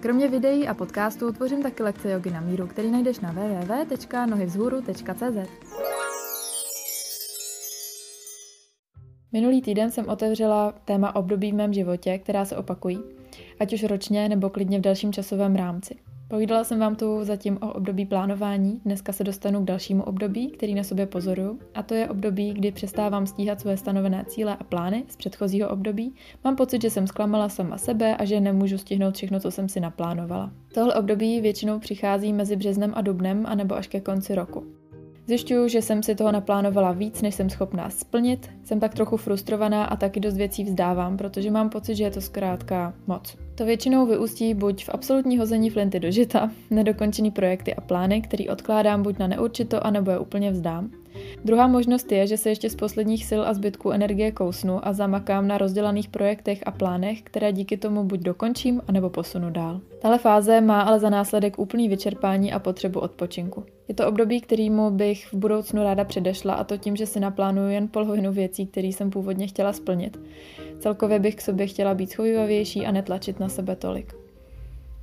Kromě videí a podcastů tvořím taky lekce jogy na míru, který najdeš na www.nohyvzhůru.cz. Minulý týden jsem otevřela téma období v mém životě, která se opakují, ať už ročně nebo klidně v dalším časovém rámci. Povídala jsem vám tu zatím o období plánování, dneska se dostanu k dalšímu období, který na sobě pozoruju, a to je období, kdy přestávám stíhat svoje stanovené cíle a plány z předchozího období. Mám pocit, že jsem zklamala sama sebe a že nemůžu stihnout všechno, co jsem si naplánovala. Tohle období většinou přichází mezi březnem a dubnem, anebo až ke konci roku. Zjišťuju, že jsem si toho naplánovala víc, než jsem schopná splnit, jsem tak trochu frustrovaná a taky dost věcí vzdávám, protože mám pocit, že je to zkrátka moc. To většinou vyústí buď v absolutní hození flinty do žita, nedokončený projekty a plány, který odkládám buď na neurčito, anebo je úplně vzdám. Druhá možnost je, že se ještě z posledních sil a zbytků energie kousnu a zamakám na rozdělaných projektech a plánech, které díky tomu buď dokončím, anebo posunu dál. Tahle fáze má ale za následek úplný vyčerpání a potřebu odpočinku. Je to období, kterýmu bych v budoucnu ráda předešla a to tím, že si naplánuju jen polovinu věcí, které jsem původně chtěla splnit. Celkově bych k sobě chtěla být schovývavější a netlačit na sebe tolik.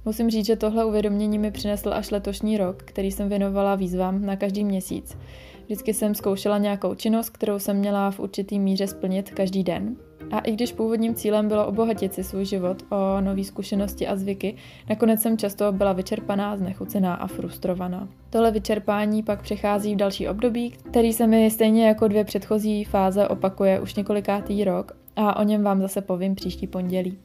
Musím říct, že tohle uvědomění mi přinesl až letošní rok, který jsem věnovala výzvám na každý měsíc. Vždycky jsem zkoušela nějakou činnost, kterou jsem měla v určitý míře splnit každý den. A i když původním cílem bylo obohatit si svůj život o nové zkušenosti a zvyky, nakonec jsem často byla vyčerpaná, znechucená a frustrovaná. Tohle vyčerpání pak přechází v další období, který se mi stejně jako dvě předchozí fáze opakuje už několikátý rok a o něm vám zase povím příští pondělí.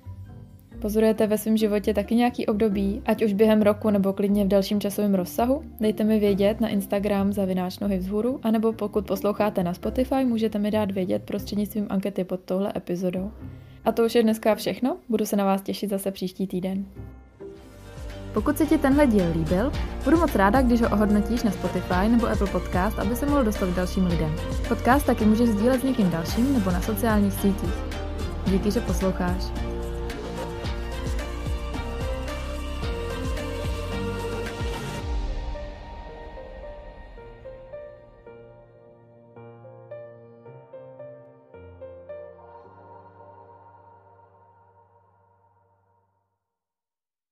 Pozorujete ve svém životě taky nějaký období, ať už během roku nebo klidně v dalším časovém rozsahu? Dejte mi vědět na Instagram zavináč nohy vzhůru, anebo pokud posloucháte na Spotify, můžete mi dát vědět prostřednictvím ankety pod touhle epizodou. A to už je dneska všechno, budu se na vás těšit zase příští týden. Pokud se ti tenhle díl líbil, budu moc ráda, když ho ohodnotíš na Spotify nebo Apple Podcast, aby se mohl dostat k dalším lidem. Podcast taky můžeš sdílet s někým dalším nebo na sociálních sítích. Díky, že posloucháš.